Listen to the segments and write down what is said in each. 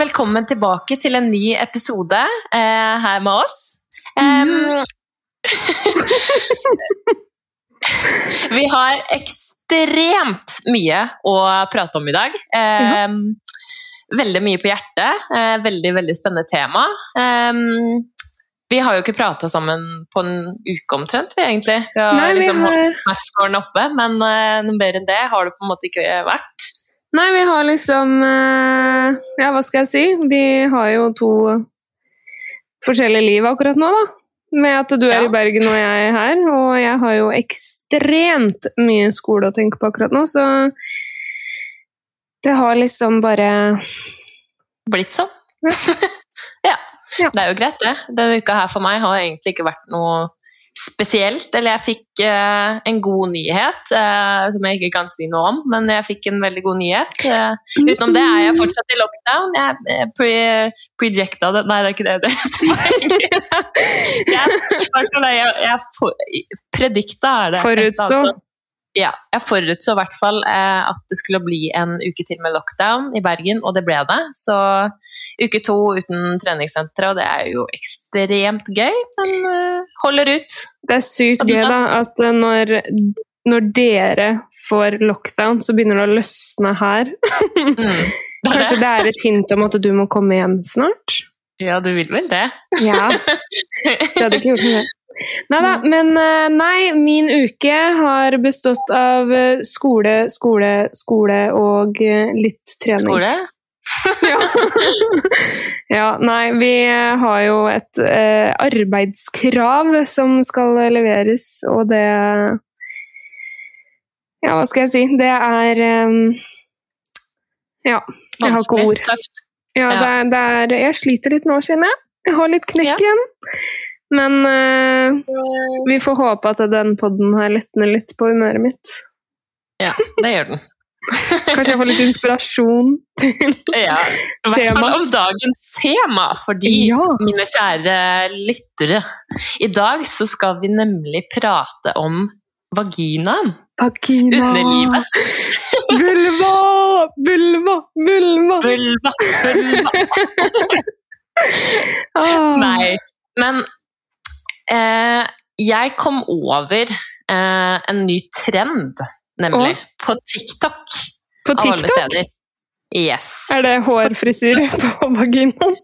Velkommen tilbake til en ny episode eh, her med oss. Um, vi har ekstremt mye å prate om i dag. Um, veldig mye på hjertet. Uh, veldig, veldig spennende tema. Um, vi har jo ikke prata sammen på en uke omtrent, vi egentlig. Vi har, Nei, vi liksom har- holdt oppe, men uh, noe bedre enn det har det på en måte ikke vært. Nei, vi har liksom eh, Ja, hva skal jeg si? Vi har jo to forskjellige liv akkurat nå, da. Med at du er Ja. i Bergen og jeg er her. Og jeg har jo ekstremt mye skole å tenke på akkurat nå, så det har liksom bare blitt sånn. ja. Ja. Det er jo greit, det. Denne uka her for meg har egentlig ikke vært noe spesielt. Eller jeg fikk eh, en god nyhet, eh, som jeg ikke kan si noe om, men jeg fikk en veldig god nyhet. Eh, utenom det er jeg fortsatt i lockdown. Jeg eh, pre projecta det Nei, det er ikke det det heter. jeg, jeg, jeg jeg predikta er det. Forutså. Altså. Ja, jeg forutså i hvert fall eh, at det skulle bli en uke til med lockdown i Bergen, og det ble det. Så uke to uten treningssentre, og det er jo ekstremt gøy, men eh, holder ut. Det er sykt gøy, da? at eh, når, når dere får lockdown, så begynner det å løsne her. Mm. Det Kanskje det er et hint om at du må komme hjem snart? Ja, du vil vel det? Ja. Det hadde ikke gjort noe. Neida, men eh, nei, min uke har bestått av eh, skole, skole, skole og eh, litt trening. Skole? Ja. ja, nei, vi har jo et eh, arbeidskrav som skal leveres, og det Ja, hva skal jeg si? Det er eh, Ja, jeg har ikke ord. Ja. Det, er, det er, jeg sliter litt nå, kjenner jeg. Jeg har litt knekk Ja. Men uh, vi får håpe at den podden her letner litt på humøret mitt. Ja, det gjør den. Kanskje jeg får litt inspirasjon til Ja, I hvert fall om dagens tema, fordi Ja. mine kjære lyttere I dag så skal vi nemlig prate om vaginaen. Vagina. Underlivet. Vulva! Vulva! Vulva! Vulva, vulva. Ah. Nei, men jeg kom over eh, en ny trend, nemlig, på TikTok. På Av alle TikTok? steder. Yes. Er det hårfrisyre på vaginaen?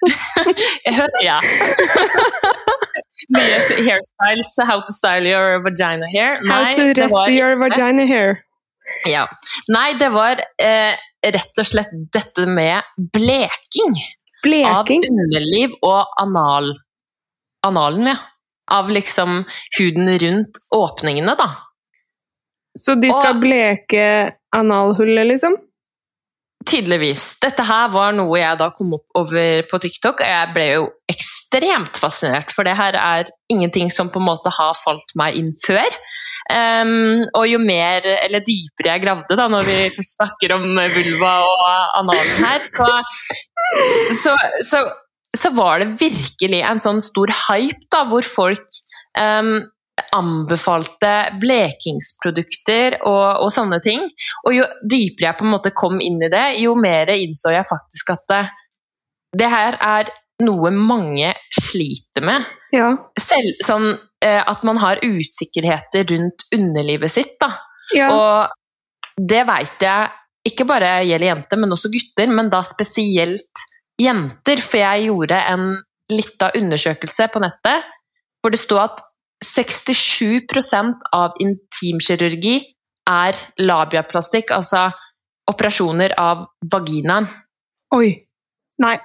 Jeg hørte, ja. Nye hairstyles, how to style your vagina hair. How Nei, to rette your vagina hair. ja. Nei, det var eh, rett og slett dette med bleking Bleking? av underliv og anal, analen, ja. Av liksom huden rundt åpningene, da. Så de skal Og- bleke analhullet, liksom? Tydeligvis. Dette her var noe jeg da kom opp over på TikTok, og jeg ble jo ekstremt fascinert, for det her er ingenting som på en måte har falt meg inn før. Um, og jo mer, eller dypere jeg gravde, da, når vi først snakker om vulva og analen her, så, så, så, så var det virkelig en sånn stor hype, da, hvor folk um, anbefalte blekingsprodukter og, og sånne ting. Og jo dypere jeg på en måte kom inn i det, jo mer innså jeg faktisk at det, det her er noe mange sliter med. Ja. Selv sånn eh, at man har usikkerheter rundt underlivet sitt, da. ja. Og det veit jeg ikke bare gjelder jenter, men også gutter, men da spesielt jenter. For jeg gjorde en lita undersøkelse på nettet hvor det sto at 67% av intimkirurgi er labiaplastikk, altså operasjoner av vaginaen. Oi. Nei.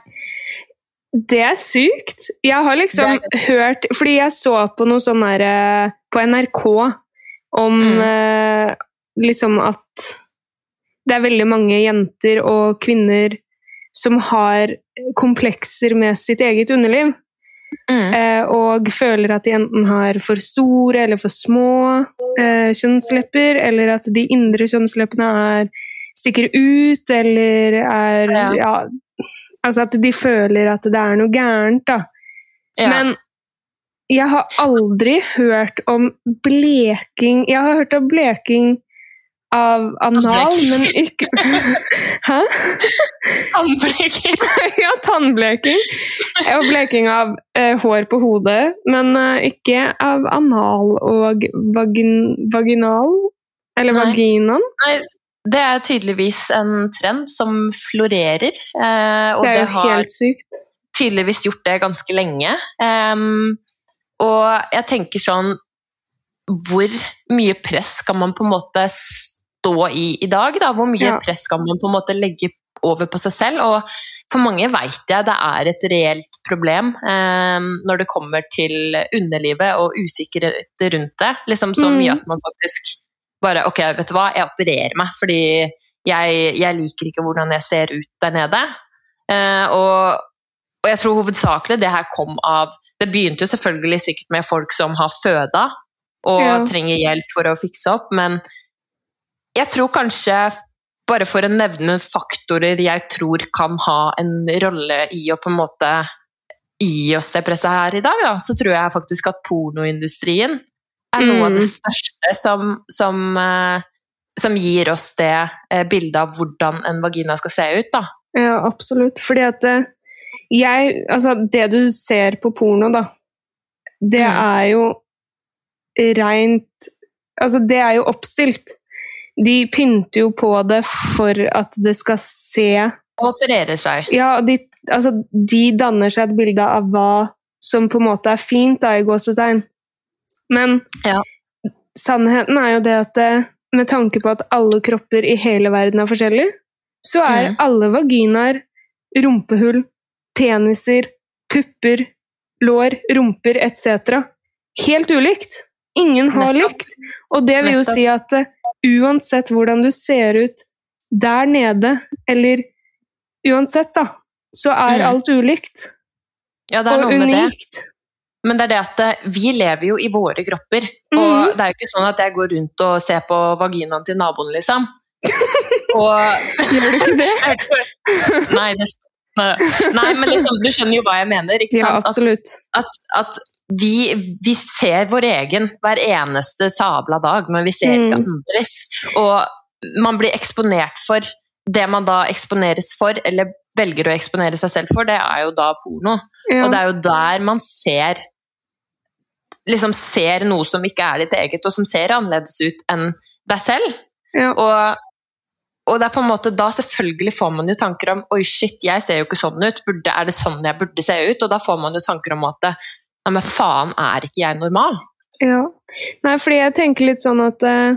Det er sykt. Jeg har liksom hørt Fordi jeg så på noe sånn der eh, på NRK om Mm. eh, liksom at det er veldig mange jenter og kvinner som har komplekser med sitt eget underliv. Mm. Eh, og føler at de enten har for store eller for små eh, kjønnslepper, eller at de indre kjønnsleppene er, stikker ut, eller er Ja. ja. Altså at de føler at det er noe gærent, da. Ja. Men jeg har aldri hørt om bleking Jeg har hørt om bleking av anal, men ikke Hæ? Tannbleking. ja, tannbleking. Og bleking av eh, hår på hodet, men eh, ikke av anal og vagin, vaginal. Eller Nei. vaginaen. Nei, det er tydeligvis en trend som florerer. eh, og Det det, har tydeligvis gjort det ganske lenge. Um, og jeg tenker sånn Hvor mye press skal man på en måte stå i i dag? Da? Hvor mye Ja. press skal man på en måte legge over på seg selv? Og for mange vet jeg det er et reelt problem eh, når det kommer til underlivet og usikkerhet rundt det. Liksom så Mm. mye at man faktisk bare Ok, vet du hva, jeg opererer meg fordi jeg, jeg liker ikke hvordan jeg ser ut der nede. Eh, og, og jeg tror hovedsakelig det her kom av Det begynte jo selvfølgelig sikkert med folk som har føda og Ja. trenger hjelp for å fikse opp, men jeg tror kanskje bare for å nevne faktorer jeg tror kan ha en rolle i å på en måte gi oss det presset her i dag, da, så tror jeg faktisk at pornoindustrien er noe av det Mm. største som, som, eh, som gir oss det eh, bildet av hvordan en vagina skal se ut. Da. Ja, absolutt. Fordi at eh, jeg Altså, det du ser på porno, da, det Mm. er jo reint Altså, det er jo oppstilt. De pynter jo på det for at det skal se Og opererer seg. Ja, de, altså, de danner seg et bilde av hva som på en måte er fint, da, i gåsetegn. Men Ja. sannheten er jo det at eh, med tanke på at alle kropper i hele verden er forskjellige, så er Mm. alle vaginaer, rumpehull, peniser, pupper, lår, rumper etc. helt ulikt. Ingen har Nettopp. likt. Og det vil jo Nettopp. si at eh, uansett hvordan du ser ut der nede, eller uansett, da, så er Mm. alt ulikt. Ja, det er Og noe med det. Men det er det at eh, vi lever jo i våre kropper. Mhm. Og det er jo ikke sånn at jeg går rundt og ser på vaginaen til naboen, liksom. Og Gjør du ikke det? Nei, det Nei, men liksom, du skjønner jo hva jeg mener. ikke Ja, sant? At- absolutt. at, at vi, vi ser vår egen hver eneste sabla dag, men vi ser ikke Mm. andres. Og man blir eksponert for det man da eksponeres for, eller velger å eksponere seg selv for, det er jo da porno. Ja. Og det er jo der man ser liksom ser noe som ikke er ditt eget, og som ser annerledes ut enn deg selv. Ja. Og, og det er på en måte da selvfølgelig får man jo tanker om Oi, shit, jeg ser jo ikke sånn ut. Burde, er det sånn jeg burde se ut? Og da får man jo tanker om at Nei, men faen, er ikke jeg normal? Ja. Nei, fordi jeg tenker litt sånn at uh,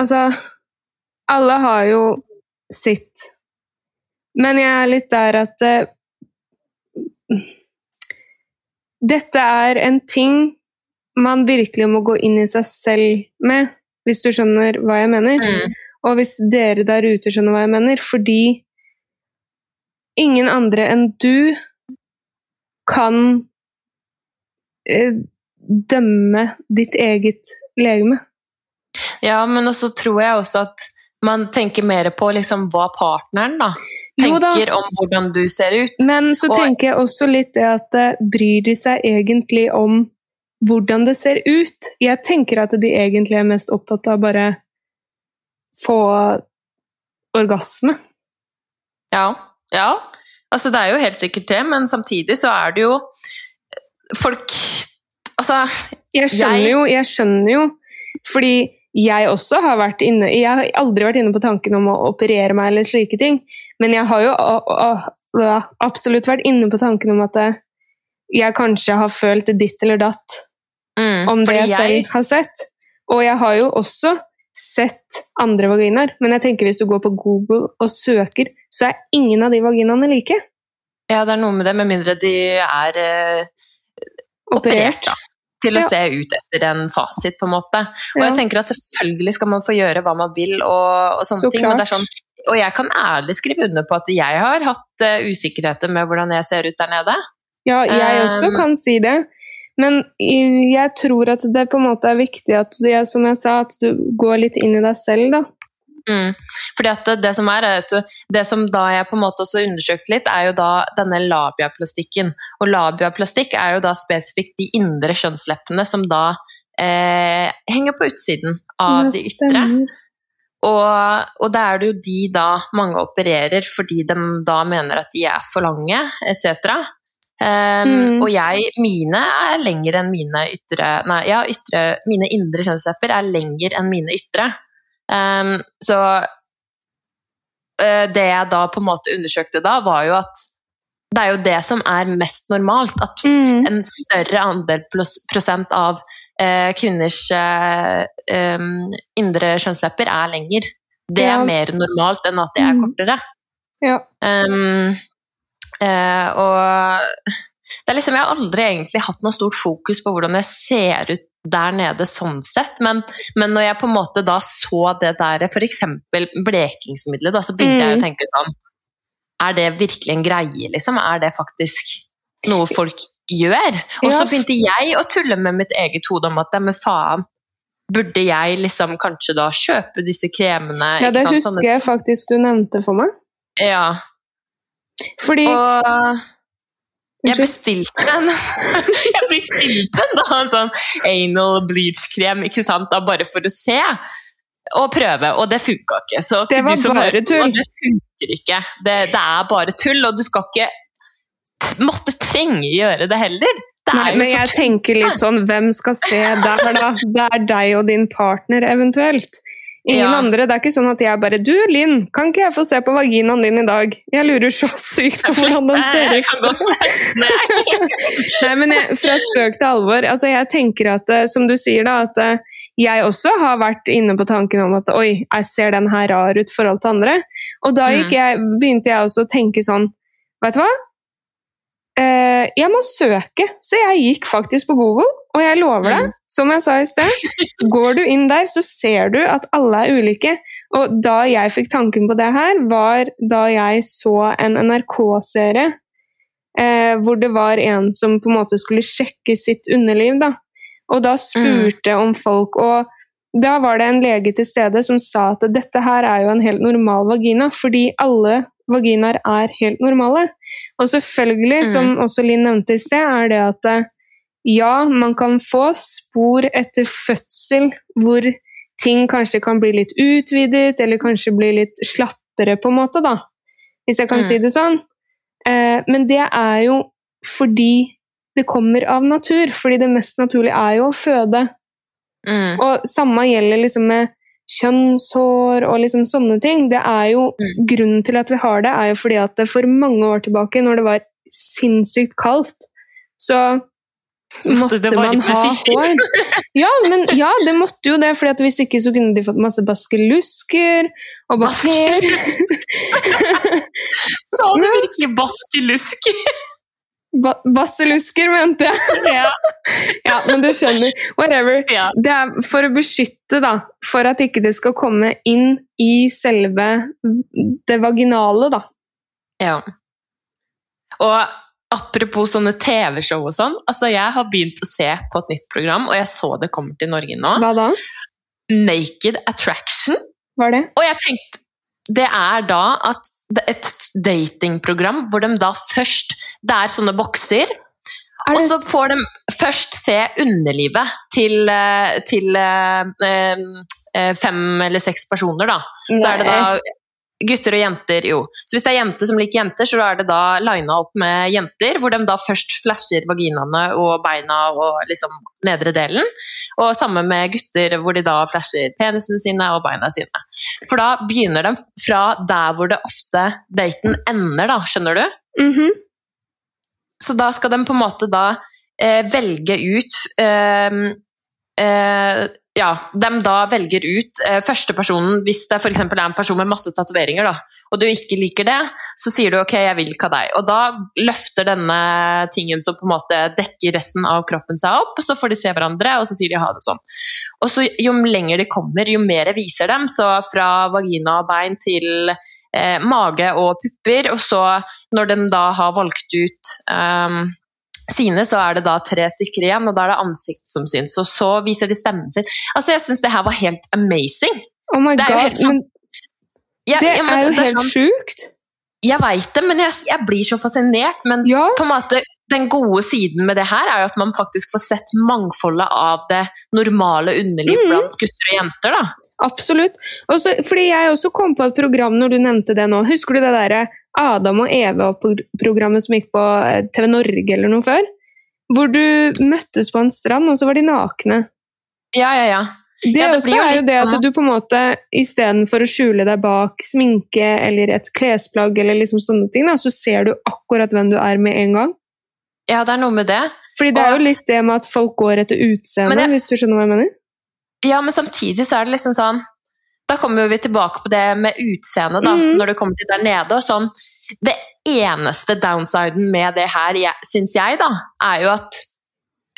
Altså, alle har jo sitt. Men jeg er litt der at uh, Dette er en ting man virkelig må gå inn i seg selv med, hvis du skjønner hva jeg mener. Mm. Og hvis dere der ute skjønner hva jeg mener, fordi ingen andre enn du kan eh, dømme ditt eget legeme. Ja, men også tror jeg også at man tenker mer på liksom hva partneren da tenker om hvordan du ser ut. men så Og- tenker jeg også litt det at eh, bryr de seg egentlig om hvordan det ser ut? Jeg tenker at de egentlig er mest opptatt av bare få orgasme. Ja, ja. Altså, det er jo helt sikkert det, men samtidig så er det jo Folk Altså, Jeg skjønner Jeg- jo, jeg skjønner jo, fordi jeg også har vært inne Jeg har aldri vært inne på tanken om å operere meg eller slike ting, men jeg har jo absolutt vært inne på tanken om at eh, jeg kanskje har følt ditt eller datt mm, om det fordi jeg selv har sett. Og jeg har jo også sett andre vaginaer, men jeg tenker hvis du går på Google og søker, så er ingen av de vaginaene like. Ja, det er noe med det, med mindre de er eh, operert, da. Til å Ja. se ut etter en fasit, på en måte. Og Ja. jeg tenker at selvfølgelig skal man få gjøre hva man vil, og, og sånne Så ting. Er sånn, og jeg kan ærlig skrive under på at jeg har hatt uh, usikkerheter med hvordan jeg ser ut der nede. Ja, jeg også Um, kan si det. Men jeg tror at det på en måte er viktig at du, som jeg sa, at du går litt inn i deg selv, da. Mm. Fordi at det, som er, er du, det som da jeg på en måte også undersøkte litt, er jo da denne labiaplastikken. Og labiaplastikk er jo da spesifikt de indre kjønnsleppene som da eh, henger på utsiden av Ja, det ytre. Og, og da er det jo de da mange opererer fordi de da mener at de er for lange, etc. Um, Mm. Og jeg, mine er lengre enn mine ytre Nei, ja, ytre, mine indre kjønnslepper er lengre enn mine ytre. Um, så uh, det jeg da på en måte undersøkte da, var jo at det er jo det som er mest normalt. At Mm. en større andel prosent av uh, kvinners uh, um, indre kjønnslepper er lengre. Det er Ja. mer normalt enn at det er Mm. kortere. Ja. Um, og det er liksom, jeg har aldri egentlig hatt noe stort fokus på hvordan jeg ser ut der nede sånn sett, men, men når jeg på en måte da så det der, f.eks. blekingsmiddelet, da, så begynte jeg Mm. å tenke sånn Er det virkelig en greie, liksom? Er det faktisk noe folk gjør? Og så begynte jeg å tulle med mitt eget hode om at men faen, burde jeg liksom kanskje da kjøpe disse kremene? Ja, det husker jeg faktisk du nevnte for meg. Ja, Fordi og jeg bestilte en Jeg bestilte da, en sånn anal bleach-krem, ikke sant, da, bare for å se og prøve, og det funka ikke. Så Det var bare tull. Det funker ikke. Det, det er bare tull, og du skal ikke måtte trenge gjøre det heller. Det Nei, men jeg tenker litt sånn Hvem skal se der, da? Det er deg og din partner, eventuelt. Ingen Ja. andre. Det er ikke sånn at jeg bare Du, Linn, kan ikke jeg få se på vaginaen din i dag? Jeg lurer så sykt på hvordan den ser ut. Nei. Men jeg, fra spøk til alvor. Altså, jeg tenker at, eh, som du sier, da, at eh, jeg også har vært inne på tanken om at oi, jeg ser den her rar ut i forhold til andre. Og da Mm. jeg, begynte jeg også å tenke sånn Vet du hva? Eh, jeg må søke. Så jeg gikk faktisk på Google, og jeg lover deg, Mm. som jeg sa i sted, går du inn der, så ser du at alle er ulike. Og da jeg fikk tanken på det her, var da jeg så en NRK-serie eh, hvor det var en som på en måte skulle sjekke sitt underliv, da. Og da spurte om folk, og da var det en lege til stede som sa at dette her er jo en helt normal vagina, fordi alle vaginaer er helt normale. Og selvfølgelig, Mm. som også Linn nevnte i sted, er det at eh, ja, man kan få spor etter fødsel hvor ting kanskje kan bli litt utvidet, eller kanskje bli litt slappere, på en måte, da. Hvis jeg kan Mm. si det sånn. Eh, men det er jo fordi det kommer av natur. Fordi det mest naturlige er jo å føde. Mm. Og samme gjelder liksom med kjønnshår og liksom sånne ting. Det er jo, Mm. Grunnen til at vi har det, er jo fordi at det for mange år tilbake, når det var sinnssykt kaldt, så måtte man ha hår. Ja, men ja, det måtte jo det, for hvis ikke så kunne de fått masse baskelusker og bakterier. Sa du virkelig baskelusk? Ba basselusker, mente jeg. ja. Ja, men du skjønner. Whatever. ja. Det er for å beskytte, da. For at ikke det skal komme inn i selve det vaginale, da. Ja. Og apropos sånne TV-show og sånn, altså jeg har begynt å se på et nytt program, og jeg så det kommer til Norge nå. Hva da? Naked Attraction. Hva er det? Og jeg tenkte Det er da at et datingprogram hvor de da først Det er sånne bokser, Er og så får de først se underlivet til, eh, til eh, eh, fem eller seks personer, da. Så er det da gutter og jenter, jo. Så hvis det er jenter som liker jenter, så er det da lina opp med jenter, hvor de da først flasher vaginaene og beina og liksom nedre delen. Og samme med gutter, hvor de da flasher penisene sine og beina sine. For da begynner de fra der hvor det ofte daten ender, da, skjønner du? Mhm. Så da skal de på en måte da eh, velge ut eh, Ja, de da velger ut eh, første personen hvis det f.eks. er en person med masse tatoveringer, og du ikke liker det, så sier du ok, jeg vil ikke ha deg. Og da løfter denne tingen som på en måte dekker resten av kroppen seg opp, så får de se hverandre, og så sier de ha det sånn. Og så jo lenger de kommer, jo mer viser dem, så fra vagina og bein til eh, mage og pupper, og så når de da har valgt ut ehm, sine, så er det da tre stykker igjen, og da er det ansiktet som syns. Og så viser de stemmen sin. Altså, jeg syns det her var helt amazing. Oh my Det er jo god, helt men det ja, men er jo det er helt sånn- sjukt. Jeg veit det, men jeg, jeg blir så fascinert. Men Ja. på en måte den gode siden med det her er jo at man faktisk får sett mangfoldet av det normale underliv mm. blant gutter og jenter. da. Absolutt. Også, fordi jeg også kom på et program når du nevnte det nå. Husker du det derre Adam og Eva-programmet som gikk på eh, TV Norge eller noe før? Hvor du møttes på en strand, og så var de nakne. Ja, ja, ja. Det, Ja, det også er jo det at du på en måte istedenfor å skjule deg bak sminke eller et klesplagg eller liksom sånne ting, da, så ser du akkurat hvem du er med en gang. Ja, det er noe med det. Fordi det er jo litt det med at folk går etter utseendet, hvis du skjønner hva jeg mener? Ja, men samtidig så er det liksom sånn Da kommer vi tilbake på det med utseendet, da, mm. når det kommer til der nede. og sånn Det eneste downsiden med det her, syns jeg, da, er jo at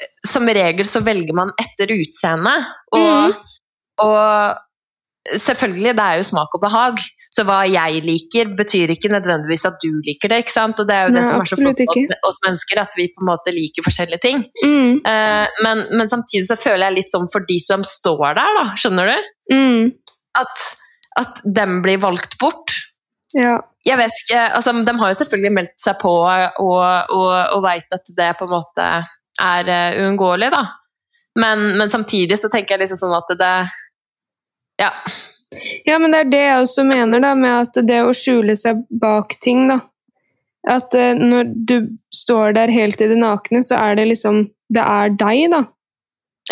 eh, som regel så velger man etter utseende. Og, mm. og selvfølgelig, det er jo smak og behag. Så hva jeg liker, betyr ikke nødvendigvis at du liker det. ikke sant? Og det er jo det som er så flott med oss mennesker, at vi på en måte liker forskjellige ting. Mm, Eh, men, men samtidig så føler jeg litt sånn for de som står der, da, skjønner du? mm, At, at dem blir valgt bort. ja. Jeg vet ikke, altså De har jo selvfølgelig meldt seg på og, og, og veit at det på en måte er eh, uunngåelig, da. Men, men samtidig så tenker jeg liksom sånn at det Ja. Ja, men det er det jeg også mener, da, med at det å skjule seg bak ting, da. At uh, når du står der helt i det nakne, så er det liksom Det er deg, da.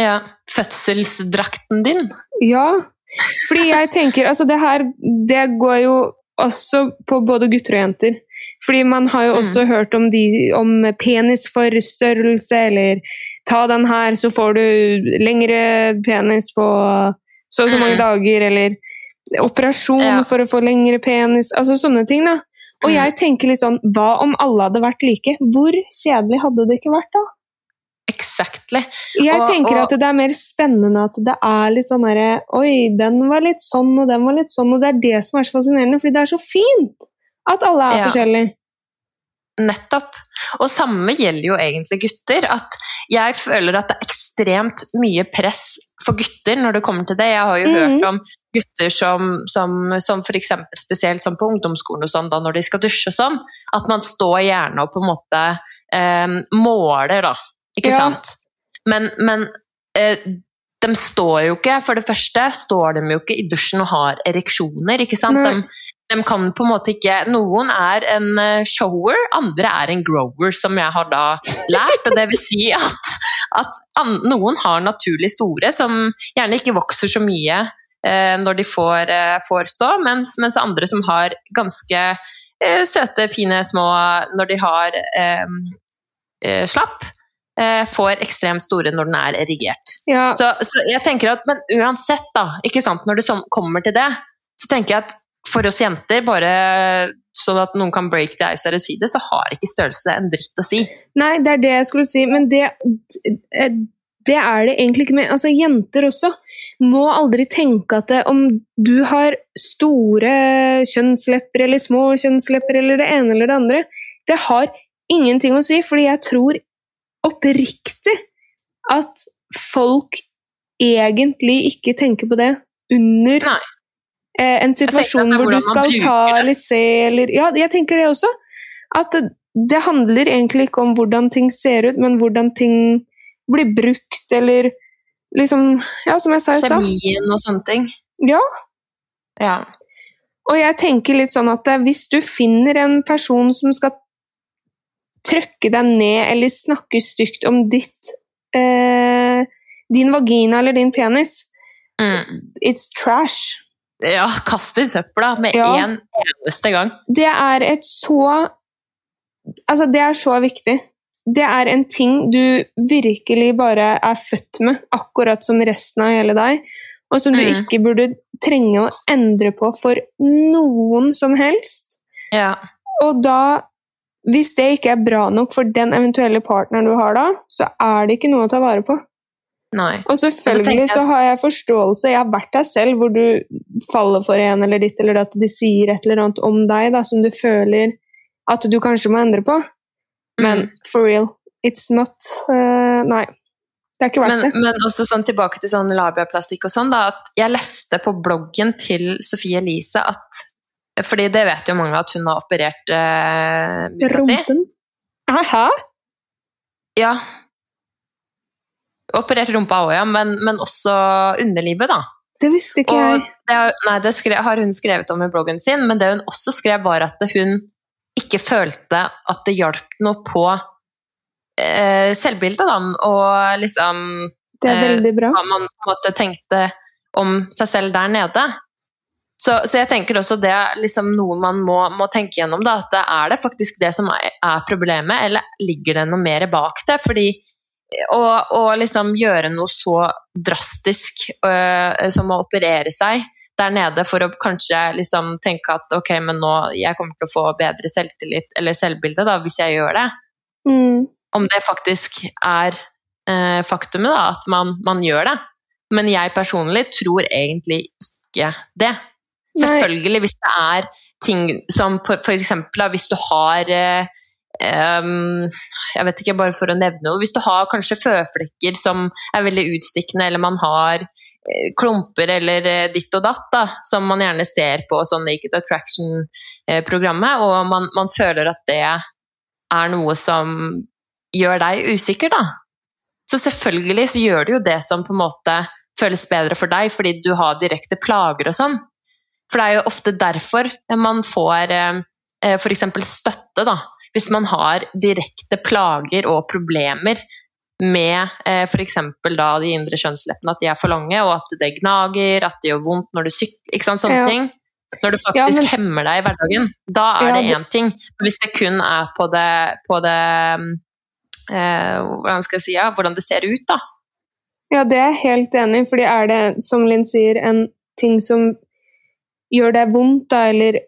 ja. Fødselsdrakten din. Ja. Fordi jeg tenker Altså, det her Det går jo også på både gutter og jenter. Fordi man har jo Mm. også hørt om, de, om penisforstørrelse, eller ta den her, så får du lengre penis på så og så mange Mm. dager, eller operasjon Ja. for å få lengre penis. Altså sånne ting, da. Og Mm. jeg tenker litt sånn, hva om alle hadde vært like? Hvor kjedelig hadde det ikke vært da? Exactly. Jeg Og- tenker og- at det er mer spennende at det er litt sånn herre Oi, den var litt sånn, og den var litt sånn, og det er det som er så fascinerende, fordi det er så fint at alle er Ja. forskjellige. Nettopp. Og samme gjelder jo egentlig gutter. At jeg føler at det er ekstremt mye press for gutter når det kommer til det. Jeg har jo Mhm. hørt om gutter som, som, som f.eks. spesielt som på ungdomsskolen og sånn, da når de skal dusje og sånn, at man står gjerne og på en måte eh, måler, da. Ikke Ja. sant? Men, men eh, de står jo ikke For det første står de jo ikke i dusjen og har ereksjoner, ikke sant? De, de kan på en måte ikke Noen er en eh, shower, andre er en grower, som jeg har da lært. Og det vil si at, at an, noen har naturlig store, som gjerne ikke vokser så mye eh, når de får, eh, får stå, mens, mens andre som har ganske eh, søte, fine små når de har eh, eh, slapp, får ekstremt store når den er erigert. Ja, Så, så jeg tenker at, Men uansett, da, ikke sant, når det kommer til det, så tenker jeg at for oss jenter, bare sånn at noen kan break the ice eller si det, så har ikke størrelse en dritt å si. Nei, det er det jeg skulle si, men det, det er det egentlig ikke med Altså, jenter også må aldri tenke at det, om du har store kjønnslepper eller små kjønnslepper eller det ene eller det andre, det har ingenting å si, fordi jeg tror oppriktig at folk egentlig ikke tenker på det under Nei. eh, en situasjon hvor du skal ta eller se eller Ja, jeg tenker det også. At det, det handler egentlig ikke om hvordan ting ser ut, men hvordan ting blir brukt, eller liksom Ja, som jeg sa i stad. Kjemien og sånne ting. Ja. Ja. Og jeg tenker litt sånn at eh, hvis du finner en person som skal trykke deg ned eller snakke stygt om ditt eh, din vagina eller din penis, Mm. it's trash. ja, kast i søpla med Ja. en eneste gang. Det er et så Altså, det er så viktig. Det er en ting du virkelig bare er født med, akkurat som resten av hele deg, og som du Mm. ikke burde trenge å endre på for noen som helst. Ja. Og da, hvis det ikke er bra nok for den eventuelle partneren du har da, så er det ikke noe å ta vare på. Nei. Og selvfølgelig selvfølgelig jeg så har jeg forståelse, jeg har vært der selv, hvor du faller for en eller ditt, eller at de sier et eller annet om deg da, som du føler at du kanskje må endre på. Men Mm. for real, it's not uh, Nei. Det er ikke verdt Men, det. men også sånn tilbake til sånn labiaplastikk og sånn, da, at jeg leste på bloggen til Sofie Elise at fordi det vet jo mange at hun har operert uh, musa si. Rumpen. Hæ? Ja. Operert rumpa òg, ja, men, men, også underlivet, da. Det visste ikke jeg. Det, nei, det skrev, har hun skrevet om i bloggen sin, men det hun også skrev, var at hun ikke følte at det hjalp noe på eh, selvbildet, da, og liksom Det er veldig bra. Eh, hva man på en måte tenkte om seg selv der nede. Så, så, jeg tenker også det er liksom noe man må, må tenke gjennom. Da, at Er det faktisk det som er, er problemet, eller ligger det noe mer bak det? Fordi å, liksom gjøre noe så drastisk øh, som å operere seg der nede for å kanskje liksom tenke at ok, men nå jeg kommer til å få bedre selvtillit eller selvbilde da, hvis jeg gjør det. Mm. Om det faktisk er øh, faktumet, da, at man, man gjør det. Men jeg personlig tror egentlig ikke det. Selvfølgelig hvis det er ting som f.eks. hvis du har um, Jeg vet ikke, bare for å nevne noe Hvis du har kanskje føflekker som er veldig utstikkende, eller man har uh, klumper eller uh, ditt og datt, da, som man gjerne ser på sånn Naked Attraction-programmet, og man, man, føler at det er noe som gjør deg usikker, da. Så selvfølgelig så gjør det jo det som på en måte føles bedre for deg, fordi du har direkte plager og sånn. For det er jo ofte derfor man får eh, eh f.eks. støtte, da. Hvis man har direkte plager og problemer med eh, f.eks. de indre kjønnsleppene, at de er for lange, og at det gnager, at det gjør vondt når du sykler, ikke sant, sånne ja. ting. Når du faktisk ja, men... hemmer deg i hverdagen, da er ja, det én ting. Hvis det kun er på det, på det eh, Hvordan skal jeg si ja, hvordan det ser ut, da. Ja, det er jeg helt enig i, fordi er det, som Linn sier, en ting som gjør det vondt, da, eller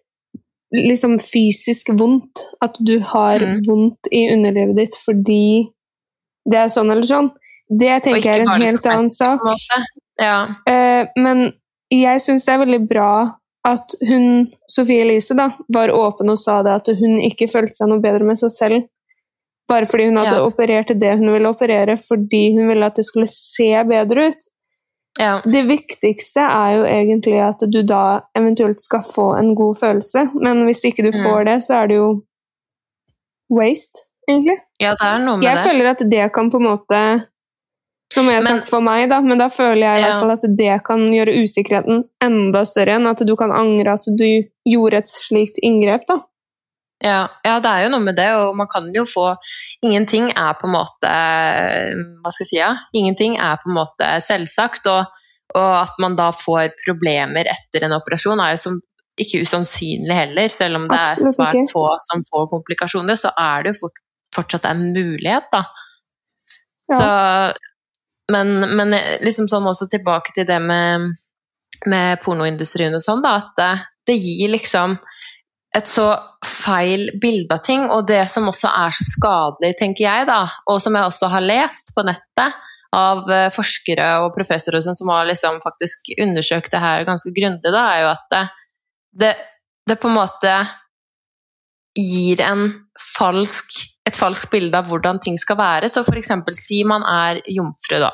liksom fysisk vondt, at du har mm. vondt i underlivet ditt fordi det er sånn eller sånn, det tenker jeg er en helt annen sak. Ja. Uh, men jeg syns det er veldig bra at hun, Sofie Elise, da, var åpen og sa det, at hun ikke følte seg noe bedre med seg selv. Bare fordi hun hadde ja. operert det hun ville operere, fordi hun ville at det skulle se bedre ut. Ja. Det viktigste er jo egentlig at du da eventuelt skal få en god følelse, men hvis ikke du mm. får det, så er det jo waste, egentlig. Ja, det er noe med jeg det. Jeg føler at det kan på en måte Nå må jeg snakke for meg, da, men da føler jeg i ja. hvert fall at det kan gjøre usikkerheten enda større enn at du kan angre at du gjorde et slikt inngrep, da. Ja, ja, det er jo noe med det, og man kan jo få Ingenting er på en måte Hva skal jeg si? Ja? Ingenting er på en måte selvsagt, og, og, at man da får problemer etter en operasjon, er jo som ikke usannsynlig heller. Selv om det Absolutt er svært få som får komplikasjoner, så er det jo fort, fortsatt en mulighet, da. Ja. Så, men, men, liksom sånn også tilbake til det med, med pornoindustrien og sånn, da, at det, det gir liksom et så feil bilde av ting, og det som også er så skadelig, tenker jeg, da, og som jeg også har lest på nettet av eh, forskere og professorer som har liksom faktisk undersøkt det her ganske grundig, da, er jo at det, det, det, på en måte gir en falsk, et falskt bilde av hvordan ting skal være. Så for eksempel si man er jomfru, da,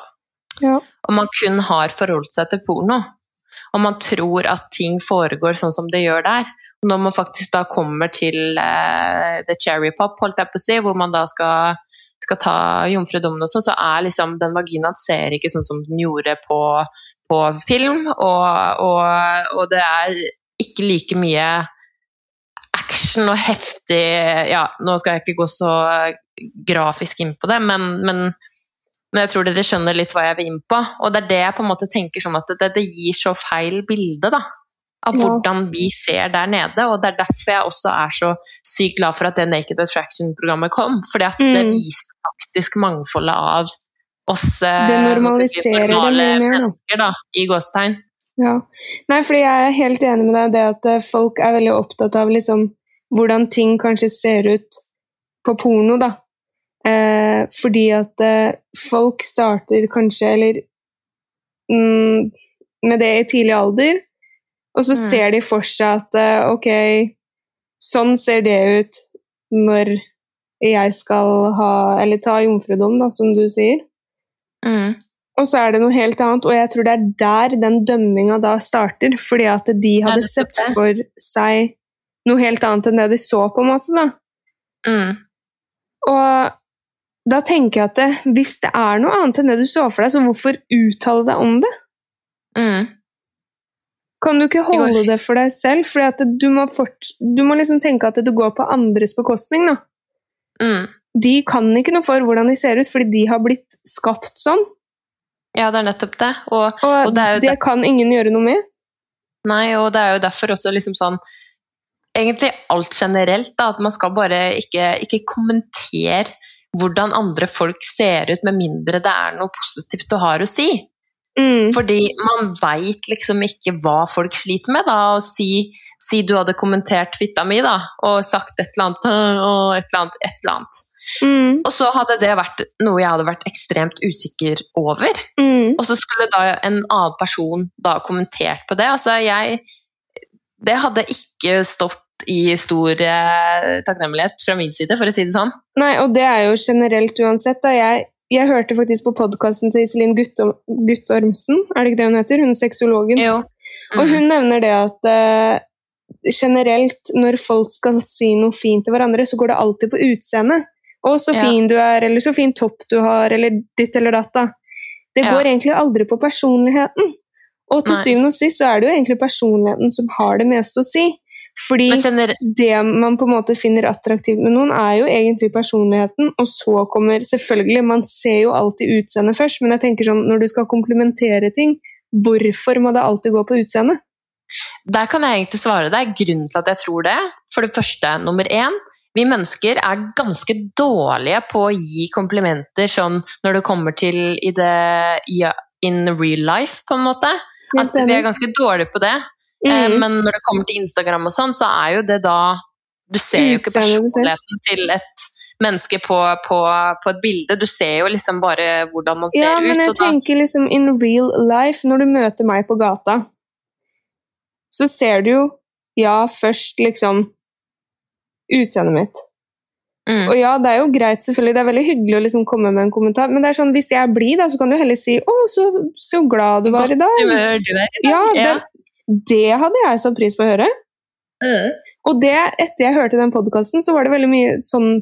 ja. og man kun har forholdt seg til porno, og man tror at ting foregår sånn som det gjør der, når man faktisk da kommer til uh, the cherry pop, holdt jeg på å si, hvor man da skal, skal ta jomfrudommen og sånn, så er liksom den vaginaen ser ikke sånn som den gjorde på, på film, og, og, og, det er ikke like mye action og heftig Ja, nå skal jeg ikke gå så grafisk inn på det, men, men, men jeg tror dere skjønner litt hva jeg vil inn på. Og det er det jeg på en måte tenker sånn at det, det gir så feil bilde, da av hvordan vi ser der nede. Og det er derfor jeg også er så sykt glad for at det Naked Attraction-programmet kom. Fordi at mm. det viser faktisk mangfoldet av oss eh, det normale det mennesker, da, i gåstegn. Ja. Nei, fordi jeg er helt enig med deg det at eh, folk er veldig opptatt av liksom hvordan ting kanskje ser ut på porno, da. Eh, fordi at eh, folk starter kanskje, eller mm, med det i tidlig alder, og så mm. ser de for seg at eh, ok, sånn ser det ut når jeg skal ha Eller ta jomfrudom, da, som du sier. Mm. Og så er det noe helt annet, og jeg tror det er der den dømminga da starter. Fordi at de hadde sett for seg noe helt annet enn det de så, på masse, da. Mm. Og da tenker jeg at det, hvis det er noe annet enn det du så for deg, så hvorfor uttale deg om det? Mm. Kan du ikke holde det for deg selv? For du, må fort, du må liksom tenke at det går på andres bekostning. Da. Mm. De kan ikke noe for hvordan de ser ut, fordi de har blitt skapt sånn. Ja, det er nettopp det. Og, Og, Og det det kan ingen gjøre noe med. nei, og det er jo derfor også liksom sånn Egentlig alt generelt, da, at man skal bare ikke, ikke kommentere hvordan andre folk ser ut, med mindre det er noe positivt du har å si. Mm. Fordi man veit liksom ikke hva folk sliter med, da. Og si, si du hadde kommentert fitta mi, da, og sagt et eller annet og et eller annet, et eller annet. Mm. Og så hadde det vært noe jeg hadde vært ekstremt usikker over. Mm. Og så skulle da en annen person da kommentert på det. Altså, jeg Det hadde ikke stått i stor eh, takknemlighet fra min side, for å si det sånn. Nei, og det er jo generelt uansett. Da. Jeg, jeg hørte faktisk på podkasten til Iselin Guttormsen, er det ikke det hun heter? Hun er sexologen. Mm. Og hun nevner det at uh, generelt, når folk skal si noe fint til hverandre, så går det alltid på utseendet. Å, så Ja. fin du er, eller så fin topp du har, eller ditt eller datt. da. Det Ja. går egentlig aldri på personligheten. Og til Nei. syvende og sist så er det jo egentlig personligheten som har det meste å si. Fordi kjenner... det man på en måte finner attraktivt med noen, er jo egentlig personligheten, og så kommer Selvfølgelig, man ser jo alltid utseendet først, men jeg tenker sånn, når du skal komplementere ting, hvorfor må det alltid gå på utseendet? Der kan jeg egentlig svare deg. Grunnen til at jeg tror det, for det første, nummer én vi mennesker er ganske dårlige på å gi komplimenter sånn når det kommer til i det in real life, på en måte. At vi er ganske dårlige på det. Eh, Mm. Men når det kommer til Instagram og sånn, så er jo det da Du ser jo ikke personligheten til et menneske på, på, på et bilde. Du ser jo liksom bare hvordan man ser ut. Ja, men ut. jeg da, tenker liksom in real life, når du møter meg på gata, så ser du jo, ja, først liksom utseendet mitt. mm, Og ja, det er jo greit, selvfølgelig, det er veldig hyggelig å liksom komme med en kommentar, men det er sånn, hvis jeg blir da, så kan du heller si 'Å, så, så glad du var i dag'. du er i dag. Ja, Ja. det, det hadde jeg satt pris på å høre. Mm. Og det, etter jeg hørte den podkasten, så var det veldig mye sånn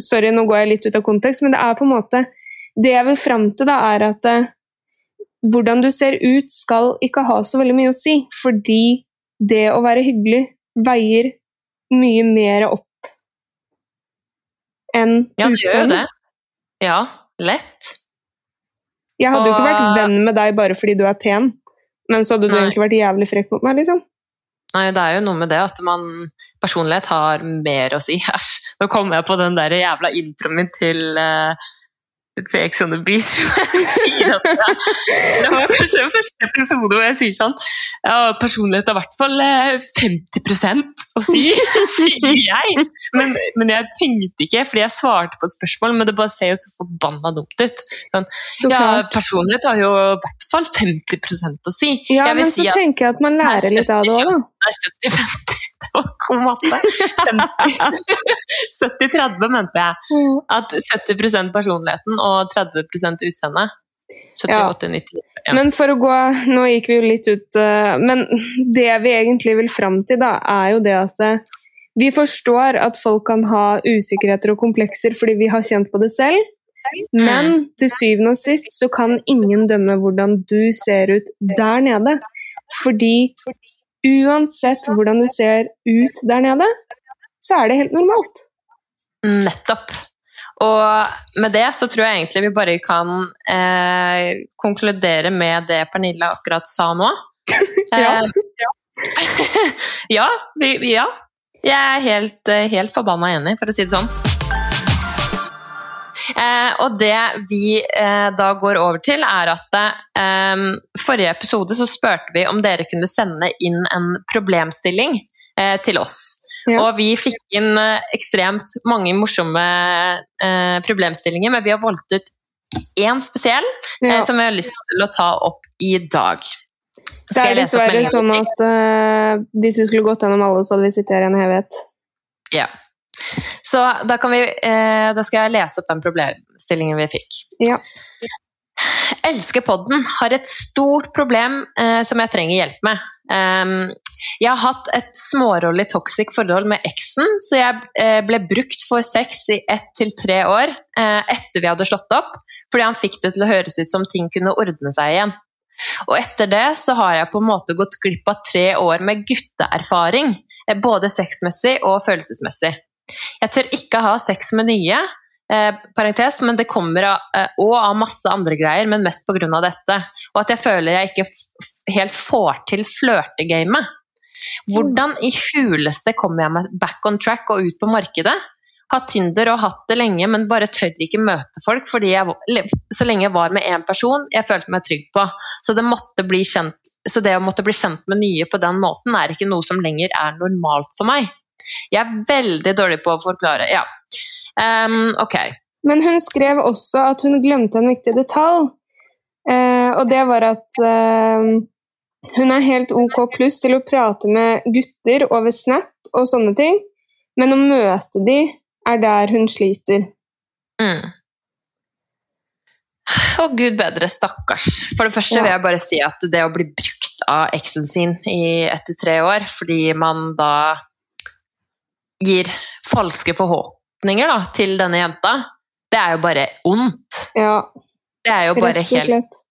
Sorry, nå går jeg litt ut av kontekst, men det er på en måte Det jeg vil fram til, da, er at eh, hvordan du ser ut, skal ikke ha så veldig mye å si. Fordi det å være hyggelig veier mye mer opp enn Ja, det gjør jo det. Ja, lett. Jeg hadde jo ikke vært venn med deg bare fordi du er pen, men så hadde du Nei. egentlig vært jævlig frekk mot meg, liksom. Nei, det er jo noe med det at man Personlighet har mer å si. Æsj. Nå kom jeg på den der jævla introen min til uh, til Ex on the Beach. Det, var kanskje den første episode hvor jeg sier sånn Ja, personlighet har i hvert fall eh, 50 å si, sier jeg. Men, men jeg tenkte ikke, fordi jeg svarte på et spørsmål, men det bare ser jo så forbanna dumt ut. Sånn, ja, personlighet har jo i hvert fall 50% å si. Ja, men så si at tenker jeg at man lærer litt av det òg, da. Nei, 70-50. Det var god matte. 70-30 mente jeg. At 70 personligheten og 30 utseende. 78-90. Ja. Men for å gå Nå gikk vi jo litt ut eh, Men det vi egentlig vil fram til, da, er jo det at eh, vi forstår at folk kan ha usikkerheter og komplekser fordi vi har kjent på det selv. Men til syvende og sist så kan ingen dømme hvordan du ser ut der nede. Fordi uansett hvordan du ser ut der nede, så er det helt normalt. Nettopp. Og med det så tror jeg egentlig vi bare kan eh, konkludere med det Pernille akkurat sa nå. Ja. Eh, ja, vi, ja. Jeg er helt, eh, helt forbanna enig, for å si det sånn. Eh, og det vi eh, da går over til, er at eh, forrige episode så spurte vi om dere kunne sende inn en problemstilling eh, til oss. Ja. Og vi fikk inn ekstremt mange morsomme problemstillinger, men vi har valgt ut én spesiell Ja. som vi har lyst til å ta opp i dag. Det er dessverre sånn at eh, hvis vi skulle gått gjennom alle, så hadde vi sittet her i en evighet. Ja. Så da, kan vi, eh, da skal jeg lese opp den problemstillingen vi fikk. Ja. Elsker podden har et stort problem eh, som jeg trenger hjelp med. Um, Jeg har hatt et smårollig toxic forhold med eksen, så jeg eh, ble brukt for sex i ett til tre år eh, etter vi hadde slått opp, fordi han fikk det til å høres ut som ting kunne ordne seg igjen. Og etter det så har jeg på en måte gått glipp av tre år med gutteerfaring, eh, både sexmessig og følelsesmessig. Jeg tør ikke ha sex med nye, eh, parentes, men det kommer av, eh, og av masse andre greier, men mest pga. dette. Og at jeg føler jeg ikke helt får til flørtegamet. Hvordan i huleste kommer jeg meg back on track og ut på markedet? Hatt Tinder og hatt det lenge, men bare tør ikke møte folk. fordi jeg, Så lenge jeg var med én person jeg følte meg trygg på. Så det, kjent, så det å måtte bli kjent med nye på den måten er ikke noe som lenger er normalt for meg. Jeg er veldig dårlig på å forklare. Ja. Um, ok. Men hun skrev også at hun glemte en viktig detalj. Uh, og det var at uh, hun er helt ok pluss til å prate med gutter over Snap og sånne ting, men å møte de er der hun sliter. Mm. Å, gud bedre, stakkars. For det første ja. vil jeg bare si at det å bli brukt av eksen sin i etter tre år, fordi man da gir falske forhåpninger da, til denne jenta, det er jo bare ondt. Ja. Det er jo bare helt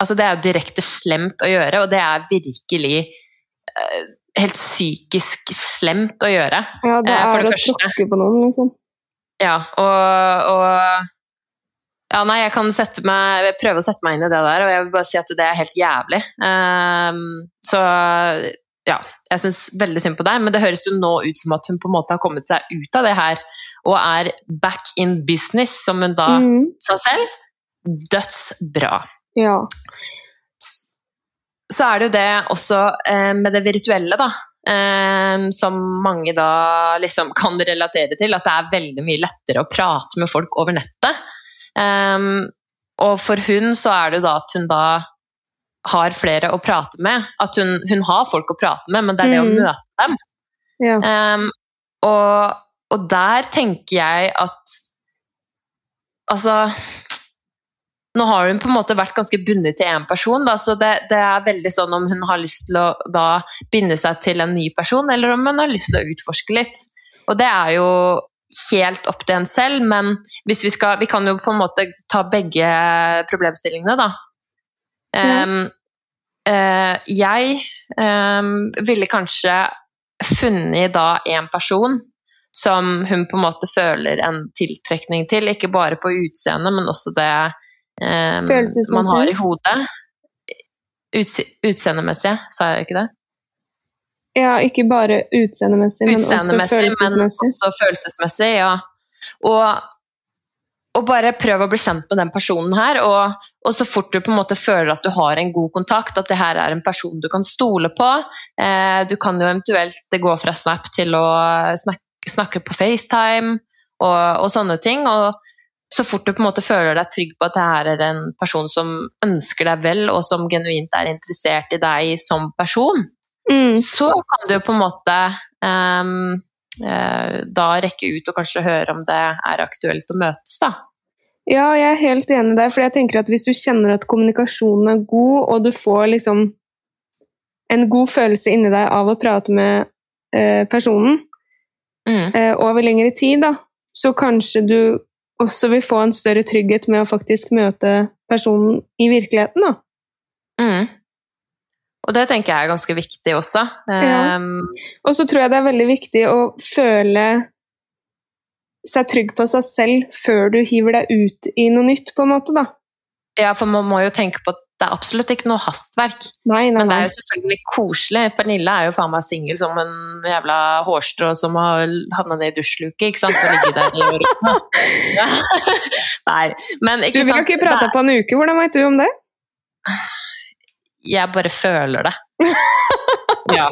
Altså, det er jo direkte slemt å gjøre, og det er virkelig uh, helt psykisk slemt å gjøre. Ja, det er uh, å tråkke på noen, liksom. Ja, og, og, Ja, nei, jeg kan meg, prøve å sette meg inn i det der, og jeg vil bare si at det er helt jævlig. Um, så ja, jeg syns veldig synd på deg, men det høres jo nå ut som at hun på en måte har kommet seg ut av det her og er back in business, som hun da mm. sa selv. Dødsbra. Ja. Så er det jo det også eh, med det virtuelle, da. Eh, som mange da liksom kan relatere til. At det er veldig mye lettere å prate med folk over nettet. Eh, og for hun så er det jo da at hun da har flere å prate med. At hun, hun har folk å prate med, men det er det mm. å møte dem. Ja. Um, og, og, der tenker jeg at Altså nå har hun på en måte vært ganske bundet til én person, da, så det, det, er veldig sånn om hun har lyst til å da binde seg til en ny person, eller om hun har lyst til å utforske litt. Og det er jo helt opp til en selv, men hvis vi skal Vi kan jo på en måte ta begge problemstillingene, da. Um, uh, jeg um, ville kanskje funnet da en person som hun på en måte føler en tiltrekning til, ikke bare på utseendet, men også det um, man har i hodet. Utse utseendemessig, sa jeg ikke det? Ja, ikke bare utseendemessig, men. Men også følelsesmessig, ja. Og, og, bare prøv å bli kjent med den personen her, og, og, så fort du på en måte føler at du har en god kontakt, at det her er en person du kan stole på eh, Du kan jo eventuelt gå fra Snap til å snakke, snakke på FaceTime og, og, sånne ting. Og så fort du på en måte føler deg trygg på at det her er en person som ønsker deg vel, og som genuint er interessert i deg som person, mm. så kan du på en måte um, da rekke ut og kanskje høre om det er aktuelt å møtes, da. Ja, jeg er helt enig der, for jeg tenker at hvis du kjenner at kommunikasjonen er god, og du får liksom en god følelse inni deg av å prate med eh, personen mm. eh, over lengre tid, da, så kanskje du også vil få en større trygghet med å faktisk møte personen i virkeligheten. Da. Mm. Og det tenker jeg er ganske viktig også. Ja. Um, og så tror jeg det er veldig viktig å føle seg trygg på seg selv før du hiver deg ut i noe nytt, på en måte, da. Ja, for man må jo tenke på at det er absolutt ikke noe hastverk. Nei, nei, Men det er jo selvfølgelig koselig. Pernille er jo faen meg singel som en jævla hårstrå som har havna ned i dusjluke, ikke sant, og ligget der ja. Nei, men ikke sant Du vil jo ikke prate på en uke, hvordan vet du om det? Jeg bare føler det. ja.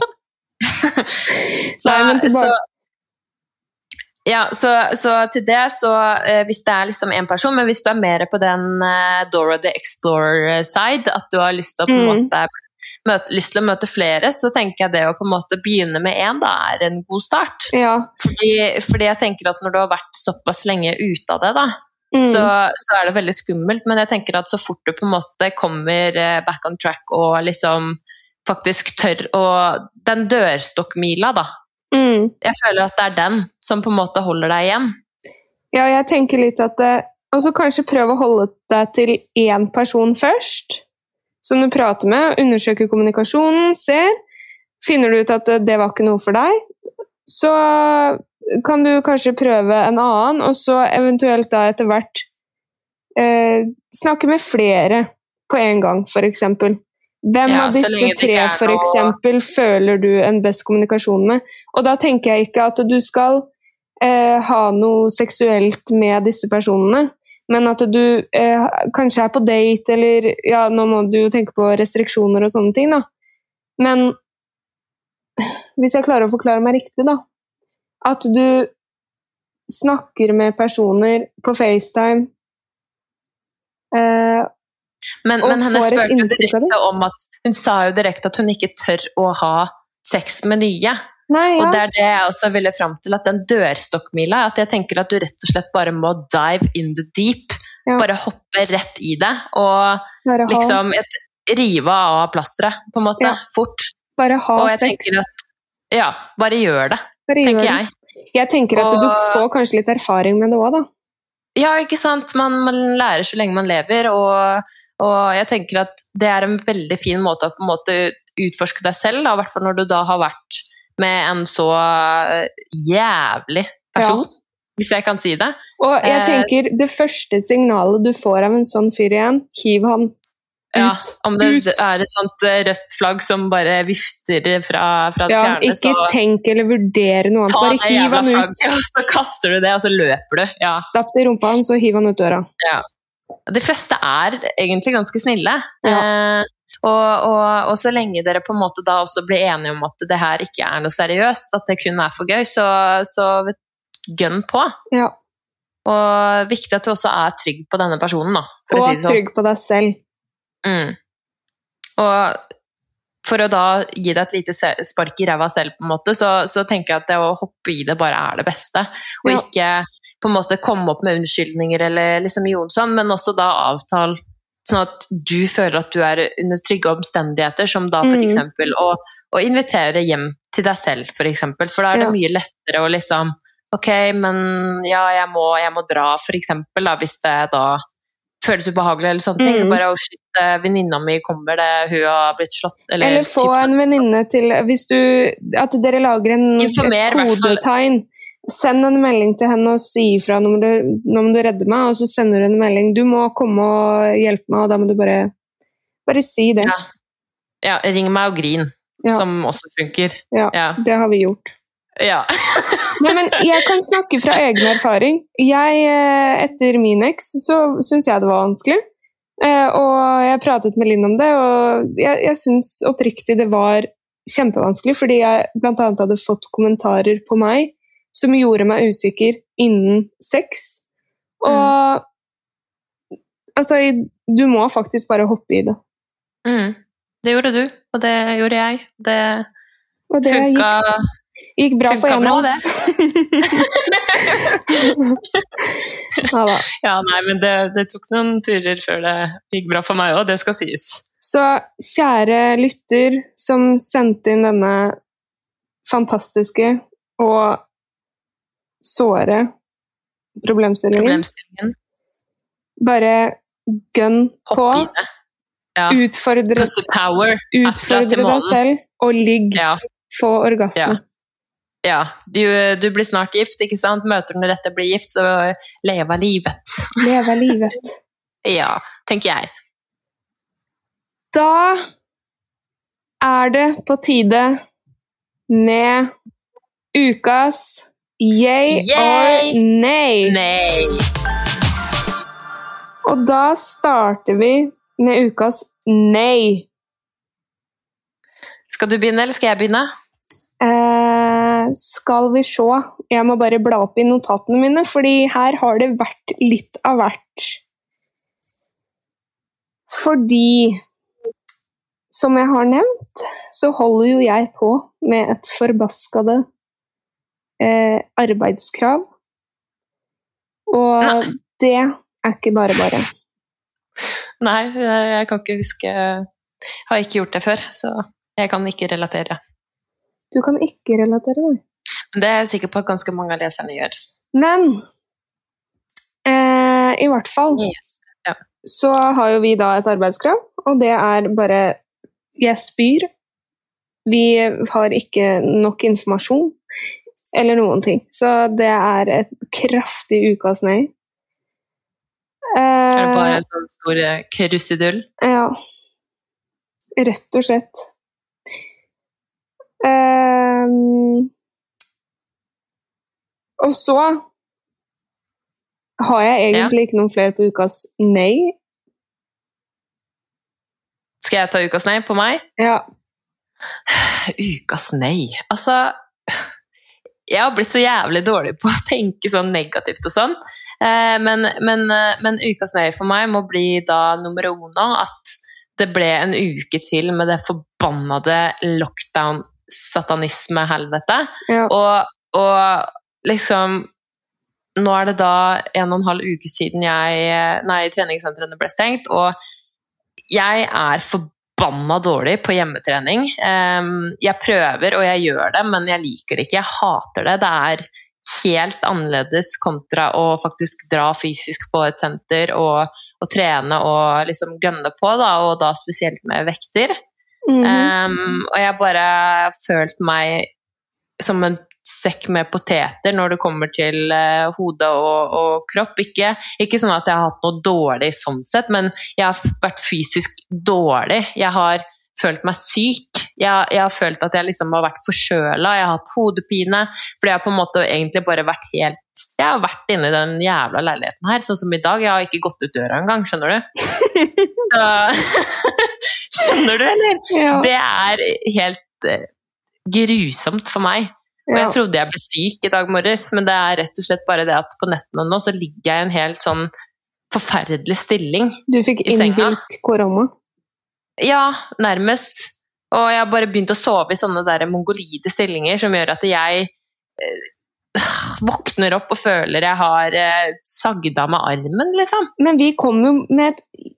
så, Nei, men tilbake. Så, ja, så, så, til det, så eh, hvis det er liksom én person, men hvis du er mer på den eh, Dora the Explorer-side, at du har lyst til å mm. måte møte, lyst til å møte flere, så tenker jeg det å på en måte begynne med én er en god start. Ja. Fordi, fordi, jeg tenker at når du har vært såpass lenge ute av det, da, mm. så, så, er det veldig skummelt. Men jeg tenker at så fort du på en måte kommer eh, back on track og liksom faktisk tør å Den dørstokkmila, da. Mm. Jeg føler at det er den som på en måte holder deg igjen. Ja, jeg tenker litt at det, Og så kanskje prøve å holde deg til én person først, som du prater med, undersøker kommunikasjonen, ser. Finner du ut at det, det var ikke noe for deg, så kan du kanskje prøve en annen, og så eventuelt da etter hvert eh, snakke med flere på en gang, f.eks. Hvem Ja, av disse tre for noe- eksempel, føler du en best kommunikasjon med? Og da tenker jeg ikke at du skal eh, ha noe seksuelt med disse personene, men at du eh, kanskje er på date, eller ja, nå må du jo tenke på restriksjoner og sånne ting, da. Men hvis jeg klarer å forklare meg riktig, da. At du snakker med personer på FaceTime eh, Men, Og men henne får et inntrykk av om at Hun sa jo direkte at hun ikke tør å ha sex med nye. Nei, ja. Og det er det jeg også ville fram til, at den dørstokkmila At jeg tenker at du rett og slett bare må dive in the deep. Ja. Bare hoppe rett i det. Og liksom et, rive av plasteret, på en måte. Ja. Fort. bare ha Og jeg sex. at Ja, bare gjør det, tenker jeg. Jeg tenker at du får kanskje litt erfaring med det òg, da. Ja, ikke sant. Man, man lærer så lenge man lever, og, og jeg tenker at det er en veldig fin måte å på en måte utforske deg selv, i hvert fall når du da har vært med en så eh, jævlig person, hvis jeg kan si det. Og jeg Eh, tenker, det første signalet du får av en sånn fyr igjen, hiv han Ja, om det Ut. er et sånt eh, rødt flagg som bare vifter fra, fra Ja, fjerne, ikke så tenk eller vurdere noe annet, bare hiv han ut. Flagg, og så kaster du det, og så løper du. Ja. Stapp det i rumpa hans, og hiv han ut døra. Ja. De fleste er egentlig ganske snille. Eh, og, og, og så lenge dere på en måte da også blir enige om at det her ikke er noe seriøst, at det kun er for gøy, så, så gønn på. Ja. Og viktig at du også er trygg på denne personen, da, Og si sånn. trygg på deg selv. Mm. Og for å da gi deg et lite spark i ræva selv, på en måte, så, så tenker jeg at det å hoppe i det bare er det beste. Og Ja. ikke på en måte komme opp med unnskyldninger eller liksom Jonsson, men også da avtale sånn at du føler at du er under trygge omstendigheter, som da for Mm. å, å invitere hjem til deg selv, for eksempel. For da er det Ja. mye lettere å liksom Ok, men ja, jeg må, jeg må dra, for eksempel, hvis det da føles ubehagelig eller sånne ting. Mm. Bare 'å, shit, eh, venninna mi kommer, det, hun har blitt slått', eller, Eller få typ- en venninne til Hvis du At dere lager en, Informer, et kodetegn. Send en melding til henne og si ifra når du, du redder meg, og så sender du en melding. 'Du må komme og hjelpe meg', og da må du bare Bare si det. Ja. Ja, ring meg og grin, Ja. som også funker. Ja. Ja. Det har vi gjort. ja. Nei, men jeg kan snakke fra egen erfaring. Jeg, eh, etter min eks, så syns jeg det var vanskelig. Eh, Og jeg pratet med Linn om det, og jeg, jeg syns oppriktig det var kjempevanskelig, fordi jeg bl.a. hadde fått kommentarer på meg som gjorde meg usikker innen sex. Og altså, du må faktisk bare hoppe i det. Mm. Det gjorde du, og det gjorde jeg. Det Og det funka gikk bra for en av oss. ja da. Ja, nei, men det, det tok noen turer før det gikk bra for meg òg, det skal sies. Så kjære lytter som sendte inn denne fantastiske og såre problemstillingen, Problemstillingen. bare gønn på. Ja. Utfordre, utfordre deg selv, og ligg. Ja. Få orgasme. Ja. Ja. Du, du blir snart gift, ikke sant? Møter du den rette, blir gift, så leve livet. Leve livet. Ja, tenker jeg. Da er det på tide med ukas yay, Yay! or nay. Nei. Og da starter vi med ukas nei. Skal du begynne, eller skal jeg begynne? Eh, skal vi se Jeg må bare bla opp i notatene mine, fordi her har det vært litt av hvert. Fordi Som jeg har nevnt, så holder jo jeg på med et forbaskede eh, arbeidskrav. Og Nei. det er ikke bare bare. Nei, jeg kan ikke huske Har ikke gjort det før, så Jeg kan ikke relatere. Du kan ikke relatere deg. Det er jeg sikker på at ganske mange av leserne gjør. Men eh, i hvert fall Yes. så har jo vi da et arbeidskrav, og det er bare Jeg spyr. Vi har ikke nok informasjon eller noen ting. Så det er et kraftig ukas nei. Er det bare Eh, en sånn stor krusidull? ja. Rett og slett. Ehm, og så har jeg egentlig ikke noen flere på ukas nei. Skal jeg ta ukas nei på meg? Ja. Ukas nei. Altså Jeg har blitt så jævlig dårlig på å tenke sånn negativt og sånn. Eh, men, men, eh, men ukas nei for meg må bli da nummer uno at det ble en uke til med det forbannede lockdown-satanisme-helvete. ja. Og, og liksom Nå er det da en og en halv uke siden jeg, nei, treningssentrene ble stengt, og jeg er forbanna dårlig på hjemmetrening. Em, jeg prøver, og jeg gjør det, men jeg liker det ikke. Jeg hater det. Det er helt annerledes kontra å faktisk dra fysisk på et senter og, og trene og liksom gønne på, da, og da spesielt med vekter. Mhm. Um, og jeg bare følt meg som en sekk med poteter når det kommer til uh, hode og, og kropp. Ikke, ikke sånn at jeg har hatt noe dårlig sånn sett, men jeg har vært fysisk dårlig. Jeg har følt meg syk. Jeg, jeg har følt at jeg liksom har vært forkjøla, jeg har hatt hodepine. Fordi jeg har på en måte egentlig bare vært helt Jeg har vært inne i den jævla leiligheten her, sånn som i dag. Jeg har ikke gått ut døra engang, skjønner du? Så, skjønner du, eller? ja. Det er helt uh, grusomt for meg. Og jeg trodde jeg ble syk i dag morges, men det er rett og slett bare det at på nettene nå så ligger jeg i en helt sånn forferdelig stilling. Du fikk i senga. innbilsk korona. Ja, nærmest. Og jeg har bare begynt å sove i sånne der mongolide stillinger som gjør at jeg eh, våkner opp og føler jeg har eh, sagd av meg armen, liksom. Men vi kom jo med et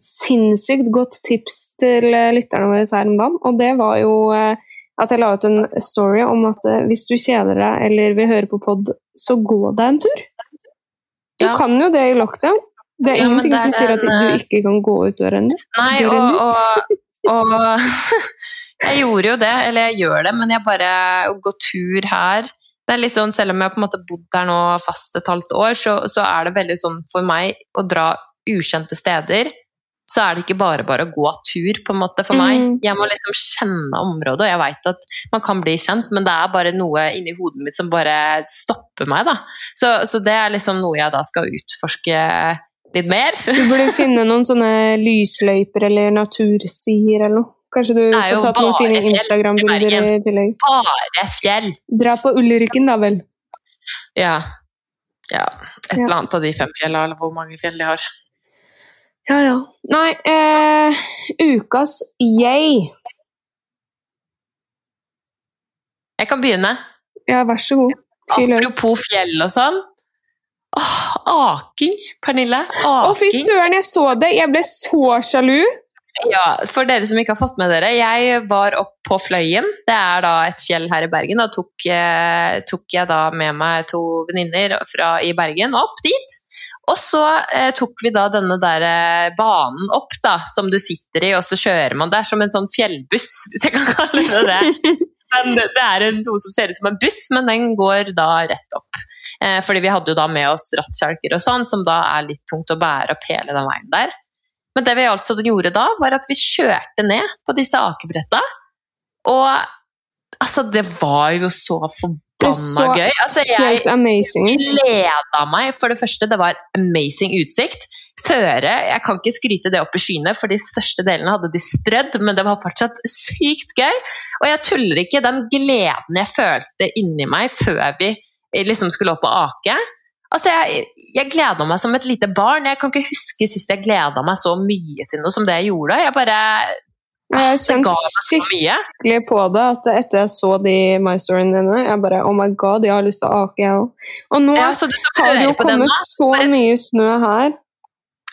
sinnssykt godt tips til eh, lytterne våre her om dagen, og det var jo at jeg la ut en story om at hvis du kjeder deg eller vil høre på pod, så gå deg en tur. Du Ja. kan jo det i lockdown. Det er Ja, ingenting det er som sier at du ikke kan gå ut døren ennå. Nei, og, og, og Jeg gjorde jo det, eller jeg gjør det, men jeg bare Å gå tur her det er litt sånn, Selv om jeg har på en måte bodd her nå fast et halvt år, så, så er det veldig sånn for meg å dra ukjente steder. Så er det ikke bare bare å gå tur, på en måte, for meg. Mm. Jeg må liksom kjenne området, og jeg veit at man kan bli kjent, men det er bare noe inni hodet mitt som bare stopper meg, da. Så, så det er liksom noe jeg da skal utforske litt mer. Du burde finne noen sånne lysløyper eller naturstier eller noe. Kanskje du får tatt noen fine Instagram-bilder i tillegg. Bare fjell! Dra på Ulriken, da vel. Ja. ja. Et Ja. eller annet av de fem fjellene, eller hvor mange fjell de har. Ja, ja. Nei, eh, ukas yay. Jeg kan begynne. Ja, vær så god. Fyr løs. Apropos fjell og sånn. Åh, aking, Pernille. Å, fy søren, jeg så det! Jeg ble så sjalu. Ja, for dere som ikke har fått med dere, jeg var opp på Fløyen. Det er da et fjell her i Bergen. Da tok, eh, tok jeg da med meg to venninner i Bergen opp dit. Og så eh, tok vi da denne der eh, banen opp, da, som du sitter i, og så kjører man der som en sånn fjellbuss, hvis jeg kan kalle det det. Men det det er noe som ser ut som en buss, men den går da rett opp. Eh, fordi vi hadde jo da med oss rattkjelker og sånn, som da er litt tungt å bære opp hele den veien der. Men det vi altså gjorde da, var at vi kjørte ned på disse akebretta. Og altså, det var jo så forbanna gøy. Altså, jeg gleda meg. For det første, det var amazing utsikt. Føre Jeg kan ikke skryte det opp i skyene, for de største delene hadde de strødd, men det var fortsatt sykt gøy. Og jeg tuller ikke. Den gleden jeg følte inni meg før vi liksom skulle opp og ake Altså, jeg, jeg gleda meg som et lite barn. Jeg kan ikke huske sist jeg gleda meg så mye til noe som det jeg gjorde. Jeg bare Jeg har Det kjent ga meg så mye. skikkelig på det at etter jeg så de My Storyene dine, jeg bare Oh my god, jeg har lyst til å ake, jeg òg. Og nå Ja, har det jo kommet nå. så mye snø her.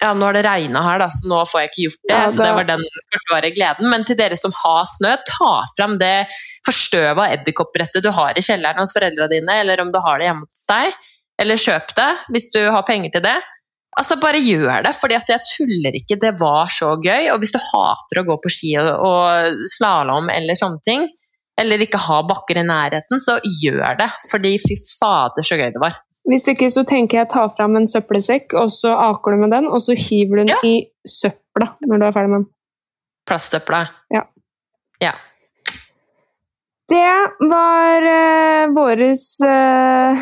Ja, nå har det regna her, da, så nå får jeg ikke gjort det. Ja, Så det var den kortvarige gleden. Men til dere som har snø, ta fram det forstøva edderkoppbrettet du har i kjelleren hos foreldra dine, eller om du har det hjemme hos deg. Eller kjøp det hvis du har penger til det. Altså, bare gjør det, fordi jeg tuller ikke. Det var så gøy. Og hvis du hater å gå på ski og, og slalåm eller sånne ting, eller ikke ha bakker i nærheten, så gjør det. Fordi fy fader, så gøy det var. Hvis ikke så tenker jeg ta fram en søppelsekk, og så aker du med den, og så hiver du den Ja. i søpla når du er ferdig med den. Plastsøpla. Ja. Ja. Det var uh, våres uh...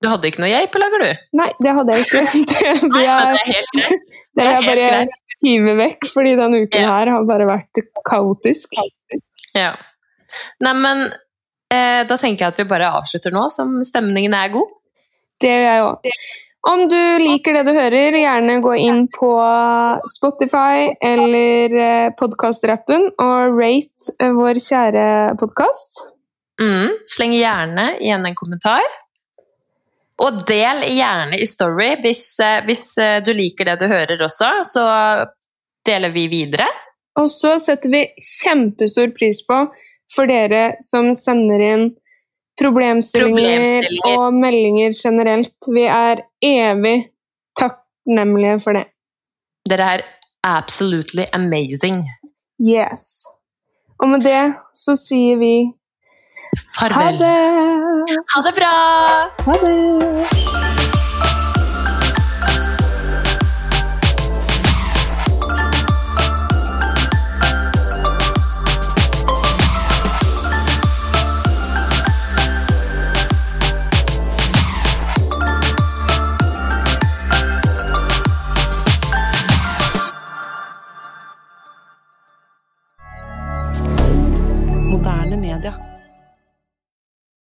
Du hadde ikke noe geip, eller lager du? Nei, det hadde jeg ikke. Det Nei, jeg, det er helt greit. det er helt bare greit. hive vekk, fordi denne uken Ja. her har bare vært kaotisk. Ja. Nei, men eh, da tenker jeg at vi bare avslutter nå, som stemningen er god. Det gjør jeg òg. Om du liker det du hører, gjerne gå inn på Spotify eller eh, podkastrappen og rate eh, vår kjære podkast. Mm. Sleng gjerne igjen en kommentar. Og del gjerne i Story hvis, eh, hvis du liker det du hører også, så deler vi videre. Og så setter vi kjempestor pris på for dere som sender inn problemstillinger, Problemstillinger. og meldinger generelt. Vi er evig takknemlige for det. Dere er absolutely amazing. Yes. Og med det så sier vi ha det! Ha det bra! Ha det!